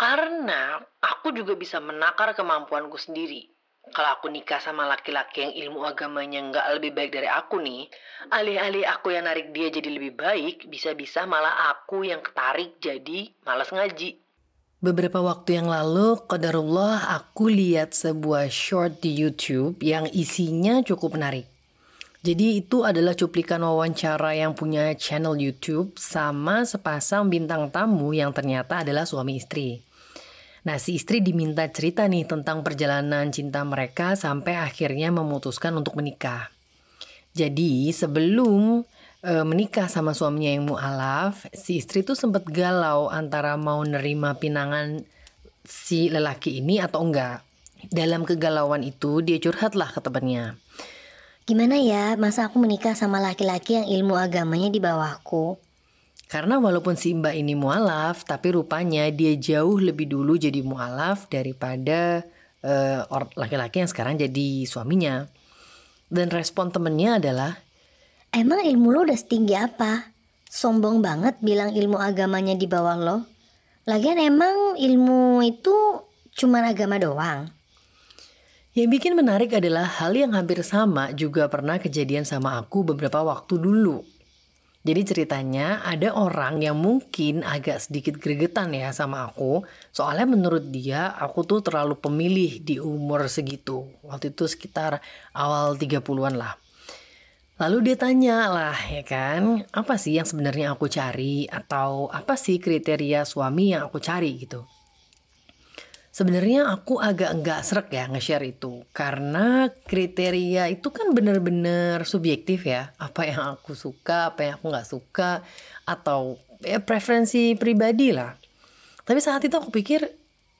Karena aku juga bisa menakar kemampuanku sendiri. Kalau aku nikah sama laki-laki yang ilmu agamanya nggak lebih baik dari aku nih, alih-alih aku yang narik dia jadi lebih baik, bisa-bisa malah aku yang ketarik jadi malas ngaji. Beberapa waktu yang lalu, qadarullah aku lihat sebuah short di YouTube yang isinya cukup menarik. Jadi itu adalah cuplikan wawancara yang punya channel YouTube sama sepasang bintang tamu yang ternyata adalah suami istri. Nah, si istri diminta cerita nih tentang perjalanan cinta mereka sampai akhirnya memutuskan untuk menikah. Jadi, sebelum e, menikah sama suaminya yang mualaf, si istri tuh sempat galau antara mau nerima pinangan si lelaki ini atau enggak. Dalam kegalauan itu, dia curhatlah ke temannya. Gimana ya, masa aku menikah sama laki-laki yang ilmu agamanya di bawahku? Karena walaupun si mbak ini mualaf, tapi rupanya dia jauh lebih dulu jadi mualaf daripada uh, laki-laki yang sekarang jadi suaminya. Dan respon temennya adalah, Emang ilmu lo udah setinggi apa? Sombong banget bilang ilmu agamanya di bawah lo. Lagian emang ilmu itu cuma agama doang. Yang bikin menarik adalah hal yang hampir sama juga pernah kejadian sama aku beberapa waktu dulu. Jadi ceritanya ada orang yang mungkin agak sedikit gregetan ya sama aku. Soalnya menurut dia aku tuh terlalu pemilih di umur segitu. Waktu itu sekitar awal 30-an lah. Lalu dia tanya lah ya kan, apa sih yang sebenarnya aku cari atau apa sih kriteria suami yang aku cari gitu. Sebenarnya aku agak enggak serak ya nge-share itu karena kriteria itu kan bener-bener subjektif ya. Apa yang aku suka, apa yang aku nggak suka atau ya preferensi pribadi lah. Tapi saat itu aku pikir,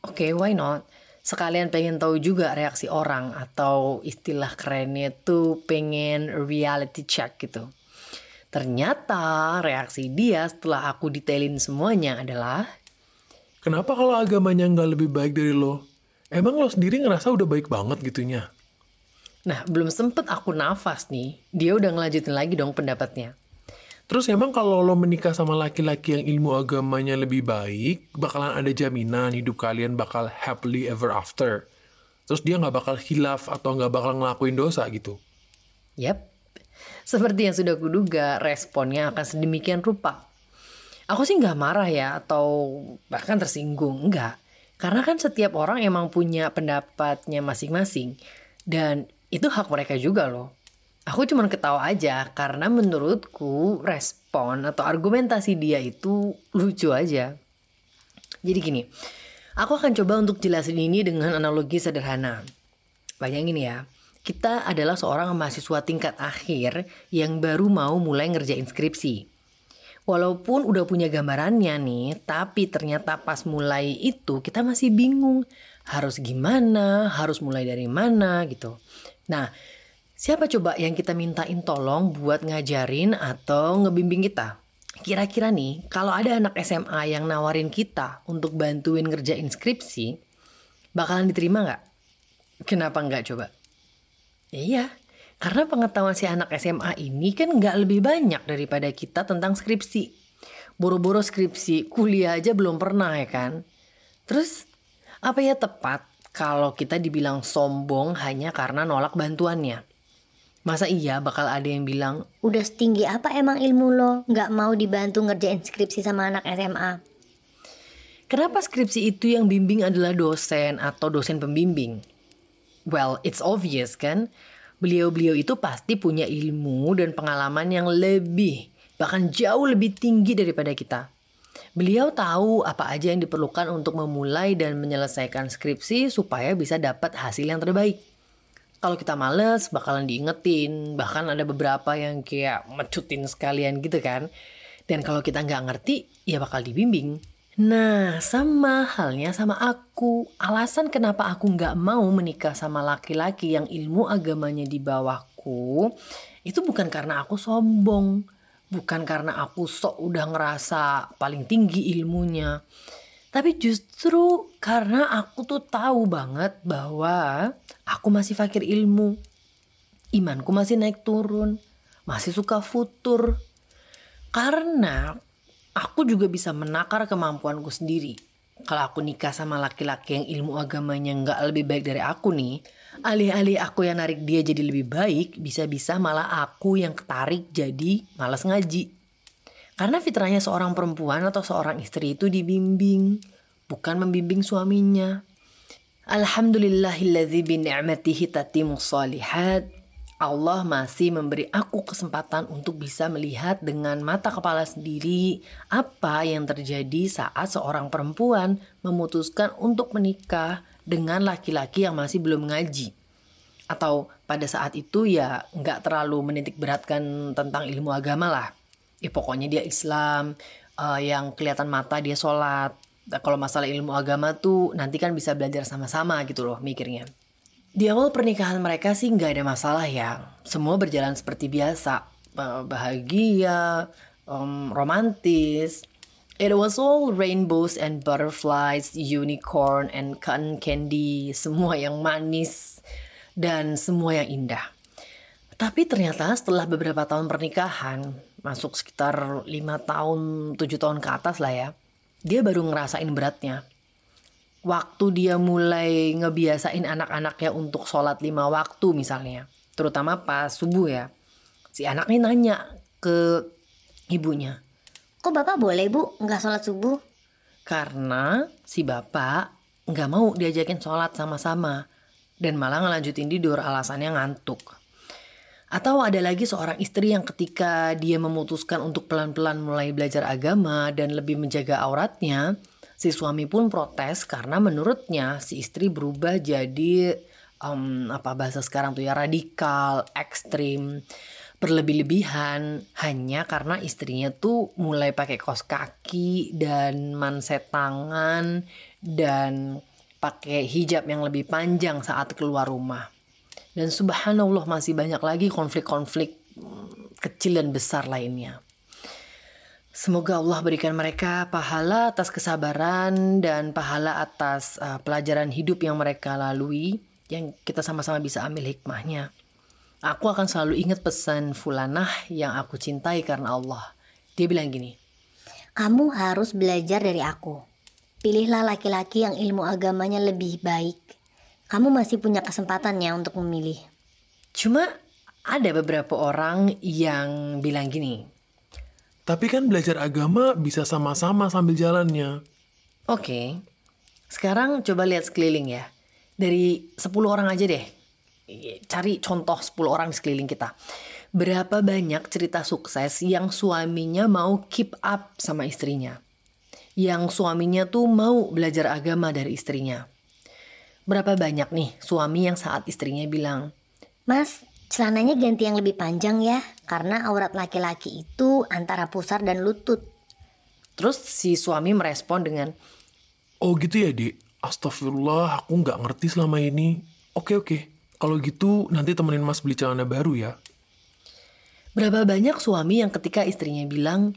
oke okay, why not? Sekalian pengen tahu juga reaksi orang atau istilah kerennya tuh pengen reality check gitu. Ternyata reaksi dia setelah aku detailin semuanya adalah Kenapa kalau agamanya nggak lebih baik dari lo? Emang lo sendiri ngerasa udah baik banget gitunya? Nah, belum sempet aku nafas nih, dia udah ngelanjutin lagi dong pendapatnya. Terus emang kalau lo menikah sama laki-laki yang ilmu agamanya lebih baik, bakalan ada jaminan hidup kalian bakal happily ever after. Terus dia nggak bakal hilaf atau nggak bakal ngelakuin dosa gitu. Yap, seperti yang sudah kuduga, responnya akan sedemikian rupa. Aku sih nggak marah ya atau bahkan tersinggung, enggak. Karena kan setiap orang emang punya pendapatnya masing-masing. Dan itu hak mereka juga loh. Aku cuma ketawa aja karena menurutku respon atau argumentasi dia itu lucu aja. Jadi gini, aku akan coba untuk jelasin ini dengan analogi sederhana. Bayangin ya, kita adalah seorang mahasiswa tingkat akhir yang baru mau mulai ngerjain skripsi. Walaupun udah punya gambarannya nih, tapi ternyata pas mulai itu kita masih bingung harus gimana, harus mulai dari mana gitu. Nah, siapa coba yang kita mintain tolong buat ngajarin atau ngebimbing kita? Kira-kira nih, kalau ada anak SMA yang nawarin kita untuk bantuin ngerjain skripsi, bakalan diterima nggak? Kenapa nggak coba? Ya iya, karena pengetahuan si anak SMA ini kan nggak lebih banyak daripada kita tentang skripsi. Boro-boro skripsi, kuliah aja belum pernah ya kan? Terus, apa ya tepat kalau kita dibilang sombong hanya karena nolak bantuannya? Masa iya bakal ada yang bilang, Udah setinggi apa emang ilmu lo? Nggak mau dibantu ngerjain skripsi sama anak SMA? Kenapa skripsi itu yang bimbing adalah dosen atau dosen pembimbing? Well, it's obvious kan? Beliau-beliau itu pasti punya ilmu dan pengalaman yang lebih, bahkan jauh lebih tinggi daripada kita. Beliau tahu apa aja yang diperlukan untuk memulai dan menyelesaikan skripsi supaya bisa dapat hasil yang terbaik. Kalau kita males, bakalan diingetin. Bahkan ada beberapa yang kayak mecutin sekalian gitu kan. Dan kalau kita nggak ngerti, ya bakal dibimbing. Nah, sama halnya sama aku. Alasan kenapa aku nggak mau menikah sama laki-laki yang ilmu agamanya di bawahku, itu bukan karena aku sombong. Bukan karena aku sok udah ngerasa paling tinggi ilmunya. Tapi justru karena aku tuh tahu banget bahwa aku masih fakir ilmu. Imanku masih naik turun. Masih suka futur. Karena aku juga bisa menakar kemampuanku sendiri. kalau aku nikah sama laki-laki yang ilmu agamanya nggak lebih baik dari aku nih, alih-alih aku yang narik dia jadi lebih baik, bisa-bisa malah aku yang ketarik jadi malas ngaji. Karena fitrahnya seorang perempuan atau seorang istri itu dibimbing, bukan membimbing suaminya. Alhamdulillahilladzi bi ni'matihi tatimus salihat. Allah masih memberi aku kesempatan untuk bisa melihat dengan mata kepala sendiri apa yang terjadi saat seorang perempuan memutuskan untuk menikah dengan laki-laki yang masih belum ngaji. Atau pada saat itu ya nggak terlalu menitik beratkan tentang ilmu agama lah. Ya pokoknya dia Islam, uh, yang kelihatan mata dia sholat. Kalau masalah ilmu agama tuh nanti kan bisa belajar sama-sama gitu loh mikirnya. Di awal pernikahan mereka sih nggak ada masalah ya. Semua berjalan seperti biasa. Bahagia, um, romantis. It was all rainbows and butterflies, unicorn and cotton candy. Semua yang manis dan semua yang indah. Tapi ternyata setelah beberapa tahun pernikahan, masuk sekitar lima tahun, tujuh tahun ke atas lah ya, dia baru ngerasain beratnya waktu dia mulai ngebiasain anak-anaknya untuk sholat lima waktu misalnya, terutama pas subuh ya, si anak ini nanya ke ibunya. Kok bapak boleh bu nggak sholat subuh? Karena si bapak nggak mau diajakin sholat sama-sama dan malah ngelanjutin tidur alasannya ngantuk. Atau ada lagi seorang istri yang ketika dia memutuskan untuk pelan-pelan mulai belajar agama dan lebih menjaga auratnya, Si suami pun protes karena menurutnya si istri berubah jadi um, apa bahasa sekarang tuh ya radikal, ekstrim, berlebih-lebihan hanya karena istrinya tuh mulai pakai kos kaki dan manset tangan dan pakai hijab yang lebih panjang saat keluar rumah. Dan subhanallah masih banyak lagi konflik-konflik mm, kecil dan besar lainnya. Semoga Allah berikan mereka pahala atas kesabaran dan pahala atas uh, pelajaran hidup yang mereka lalui yang kita sama-sama bisa ambil hikmahnya. Aku akan selalu ingat pesan Fulanah yang aku cintai karena Allah. Dia bilang gini, Kamu harus belajar dari aku. Pilihlah laki-laki yang ilmu agamanya lebih baik. Kamu masih punya kesempatannya untuk memilih. Cuma ada beberapa orang yang bilang gini, tapi kan belajar agama bisa sama-sama sambil jalannya. Oke. Sekarang coba lihat sekeliling ya. Dari 10 orang aja deh. Cari contoh 10 orang di sekeliling kita. Berapa banyak cerita sukses yang suaminya mau keep up sama istrinya? Yang suaminya tuh mau belajar agama dari istrinya. Berapa banyak nih suami yang saat istrinya bilang, Mas, Celananya ganti yang lebih panjang ya, karena aurat laki-laki itu antara pusar dan lutut. Terus si suami merespon dengan, Oh gitu ya dek, astagfirullah aku nggak ngerti selama ini. Oke oke, kalau gitu nanti temenin mas beli celana baru ya. Berapa banyak suami yang ketika istrinya bilang,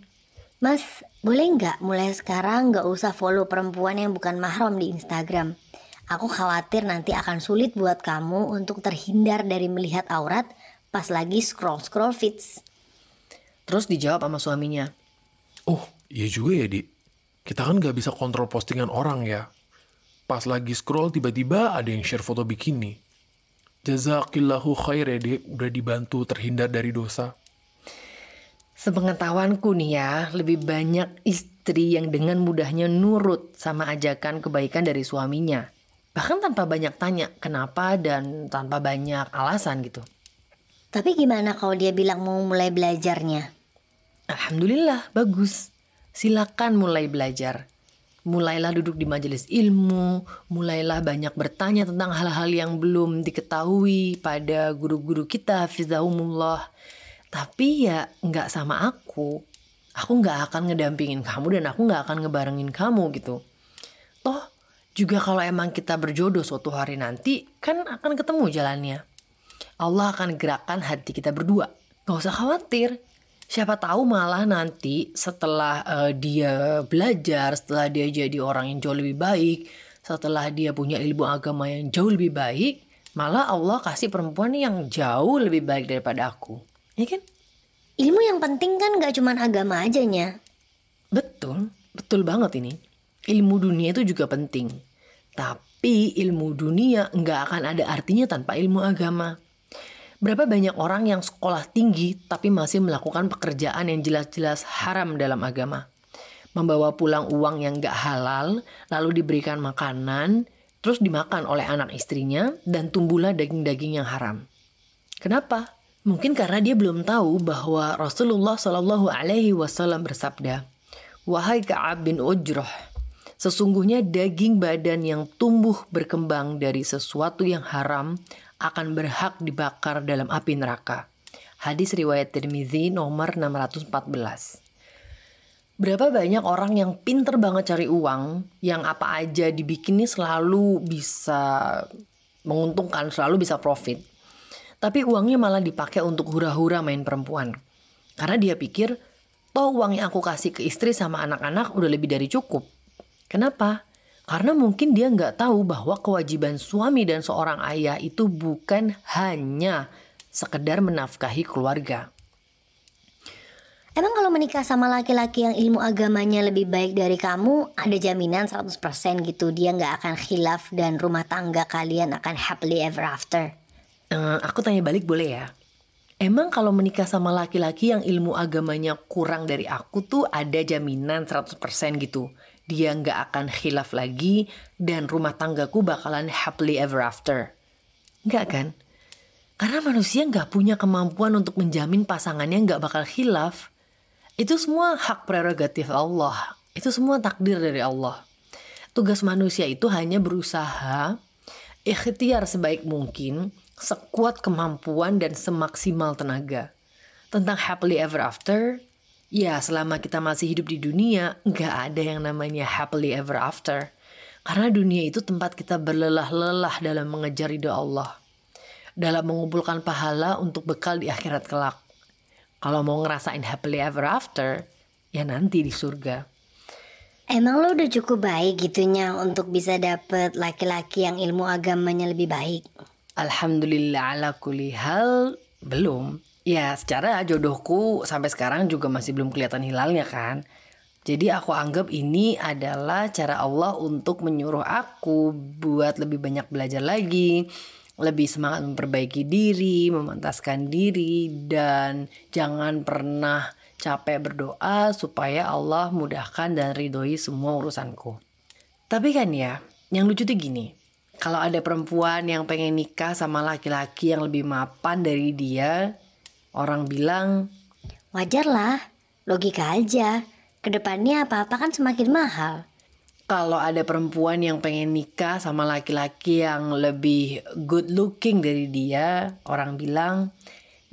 Mas, boleh nggak mulai sekarang nggak usah follow perempuan yang bukan mahram di Instagram? Aku khawatir nanti akan sulit buat kamu untuk terhindar dari melihat aurat pas lagi scroll-scroll feeds. Terus dijawab sama suaminya. Oh, iya juga ya, Dik. Kita kan gak bisa kontrol postingan orang ya. Pas lagi scroll tiba-tiba ada yang share foto bikini. Jazakillahu khair ya, Dik. Udah dibantu terhindar dari dosa. Sepengetahuanku nih ya, lebih banyak istri yang dengan mudahnya nurut sama ajakan kebaikan dari suaminya bahkan tanpa banyak tanya kenapa dan tanpa banyak alasan gitu. Tapi gimana kalau dia bilang mau mulai belajarnya? Alhamdulillah, bagus. Silakan mulai belajar. Mulailah duduk di majelis ilmu, mulailah banyak bertanya tentang hal-hal yang belum diketahui pada guru-guru kita, fizahumullah. Tapi ya nggak sama aku. Aku nggak akan ngedampingin kamu dan aku nggak akan ngebarengin kamu gitu. Toh juga kalau emang kita berjodoh suatu hari nanti, kan akan ketemu jalannya. Allah akan gerakkan hati kita berdua. Gak usah khawatir. Siapa tahu malah nanti setelah uh, dia belajar, setelah dia jadi orang yang jauh lebih baik, setelah dia punya ilmu agama yang jauh lebih baik, malah Allah kasih perempuan yang jauh lebih baik daripada aku. Ya kan? Ilmu yang penting kan gak cuma agama aja nya. Betul, betul banget ini. ilmu dunia itu juga penting. Tapi ilmu dunia nggak akan ada artinya tanpa ilmu agama. Berapa banyak orang yang sekolah tinggi tapi masih melakukan pekerjaan yang jelas-jelas haram dalam agama. Membawa pulang uang yang nggak halal, lalu diberikan makanan, terus dimakan oleh anak istrinya, dan tumbuhlah daging-daging yang haram. Kenapa? Mungkin karena dia belum tahu bahwa Rasulullah Shallallahu Alaihi Wasallam bersabda, "Wahai Kaab bin Ujroh, sesungguhnya daging badan yang tumbuh berkembang dari sesuatu yang haram akan berhak dibakar dalam api neraka." Hadis riwayat Tirmizi nomor 614. Berapa banyak orang yang pinter banget cari uang, yang apa aja dibikinnya selalu bisa menguntungkan, selalu bisa profit tapi uangnya malah dipakai untuk hura-hura main perempuan. Karena dia pikir, toh uang yang aku kasih ke istri sama anak-anak udah lebih dari cukup. Kenapa? Karena mungkin dia nggak tahu bahwa kewajiban suami dan seorang ayah itu bukan hanya sekedar menafkahi keluarga. Emang kalau menikah sama laki-laki yang ilmu agamanya lebih baik dari kamu, ada jaminan 100% gitu dia nggak akan khilaf dan rumah tangga kalian akan happily ever after? Uh, aku tanya balik boleh ya? Emang kalau menikah sama laki-laki yang ilmu agamanya kurang dari aku tuh ada jaminan 100% gitu. Dia nggak akan khilaf lagi dan rumah tanggaku bakalan happily ever after. Nggak kan? Karena manusia nggak punya kemampuan untuk menjamin pasangannya nggak bakal khilaf. Itu semua hak prerogatif Allah. Itu semua takdir dari Allah. Tugas manusia itu hanya berusaha ikhtiar sebaik mungkin sekuat kemampuan dan semaksimal tenaga. Tentang happily ever after, ya selama kita masih hidup di dunia, nggak ada yang namanya happily ever after. Karena dunia itu tempat kita berlelah-lelah dalam mengejar ridho Allah. Dalam mengumpulkan pahala untuk bekal di akhirat kelak. Kalau mau ngerasain happily ever after, ya nanti di surga. Emang lo udah cukup baik gitunya untuk bisa dapet laki-laki yang ilmu agamanya lebih baik? Alhamdulillah ala kulli hal belum. Ya secara jodohku sampai sekarang juga masih belum kelihatan hilalnya kan. Jadi aku anggap ini adalah cara Allah untuk menyuruh aku buat lebih banyak belajar lagi, lebih semangat memperbaiki diri, memantaskan diri, dan jangan pernah capek berdoa supaya Allah mudahkan dan ridhoi semua urusanku. Tapi kan ya, yang lucu tuh gini, kalau ada perempuan yang pengen nikah sama laki-laki yang lebih mapan dari dia, orang bilang, Wajar lah, logika aja. Ke depannya apa-apa kan semakin mahal. Kalau ada perempuan yang pengen nikah sama laki-laki yang lebih good looking dari dia, orang bilang,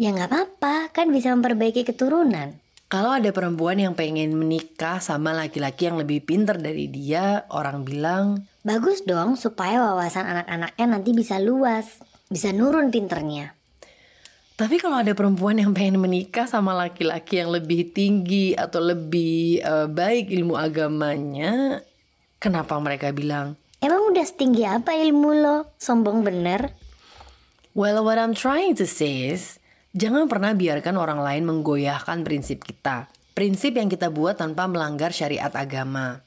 Ya nggak apa-apa, kan bisa memperbaiki keturunan. Kalau ada perempuan yang pengen menikah sama laki-laki yang lebih pinter dari dia, orang bilang, Bagus dong supaya wawasan anak-anaknya nanti bisa luas, bisa nurun pinternya. Tapi kalau ada perempuan yang pengen menikah sama laki-laki yang lebih tinggi atau lebih uh, baik ilmu agamanya, kenapa mereka bilang? Emang udah setinggi apa ilmu lo? Sombong bener? Well, what I'm trying to say is, jangan pernah biarkan orang lain menggoyahkan prinsip kita. Prinsip yang kita buat tanpa melanggar syariat agama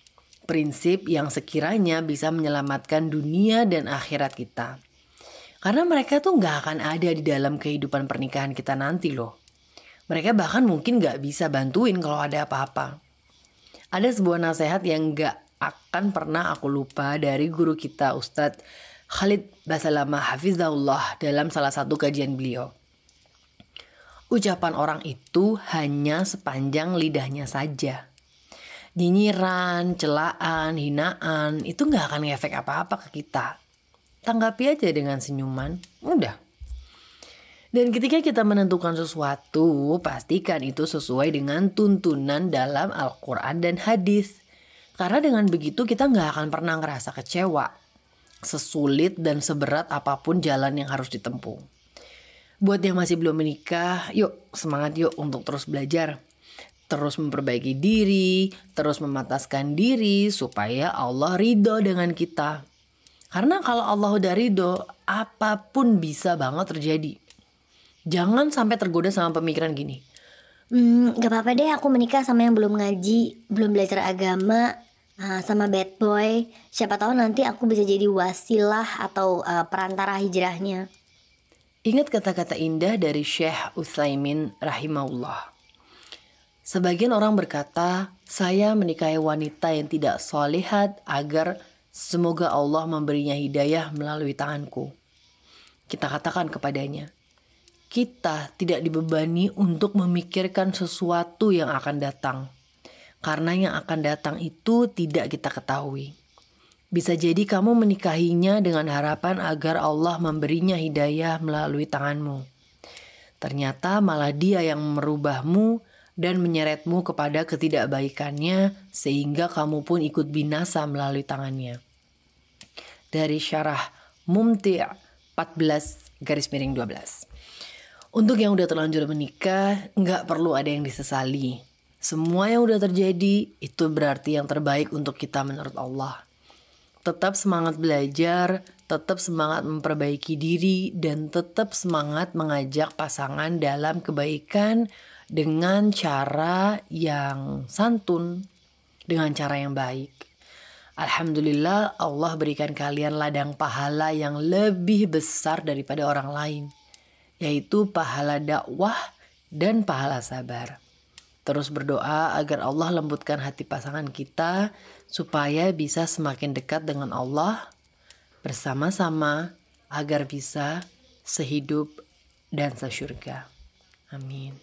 prinsip yang sekiranya bisa menyelamatkan dunia dan akhirat kita. Karena mereka tuh nggak akan ada di dalam kehidupan pernikahan kita nanti loh. Mereka bahkan mungkin nggak bisa bantuin kalau ada apa-apa. Ada sebuah nasihat yang nggak akan pernah aku lupa dari guru kita Ustadz Khalid Basalama Hafizahullah dalam salah satu kajian beliau. Ucapan orang itu hanya sepanjang lidahnya saja nyinyiran, celaan, hinaan, itu nggak akan ngefek apa-apa ke kita. Tanggapi aja dengan senyuman, udah. Dan ketika kita menentukan sesuatu, pastikan itu sesuai dengan tuntunan dalam Al-Quran dan hadis. Karena dengan begitu kita nggak akan pernah ngerasa kecewa. Sesulit dan seberat apa pun jalan yang harus ditempuh. Buat yang masih belum menikah, yuk semangat yuk untuk terus belajar terus memperbaiki diri, terus memataskan diri supaya Allah ridho dengan kita. Karena kalau Allah udah ridho, apa pun bisa banget terjadi. Jangan sampai tergoda sama pemikiran gini. Hmm, gak apa-apa deh aku menikah sama yang belum ngaji, belum belajar agama. uh, sama bad boy. Siapa tahu nanti aku bisa jadi wasilah atau uh, perantara hijrahnya. Ingat kata-kata indah dari Syekh Utsaimin rahimahullah. Sebagian orang berkata, saya menikahi wanita yang tidak solehat agar semoga Allah memberinya hidayah melalui tanganku. Kita katakan kepadanya, kita tidak dibebani untuk memikirkan sesuatu yang akan datang. Karena yang akan datang itu tidak kita ketahui. Bisa jadi kamu menikahinya dengan harapan agar Allah memberinya hidayah melalui tanganmu. Ternyata malah dia yang merubahmu dan menyeretmu kepada ketidakbaikannya sehingga kamu pun ikut binasa melalui tangannya. Dari syarah Mumti' 14 garis miring 12. Untuk yang udah terlanjur menikah, nggak perlu ada yang disesali. Semua yang udah terjadi itu berarti yang terbaik untuk kita menurut Allah tetap semangat belajar, tetap semangat memperbaiki diri, dan tetap semangat mengajak pasangan dalam kebaikan dengan cara yang santun, dengan cara yang baik. Alhamdulillah Allah berikan kalian ladang pahala yang lebih besar daripada orang lain, yaitu pahala dakwah dan pahala sabar. Terus berdoa agar Allah lembutkan hati pasangan kita supaya bisa semakin dekat dengan Allah bersama-sama agar bisa sehidup dan sesyurga. Amin.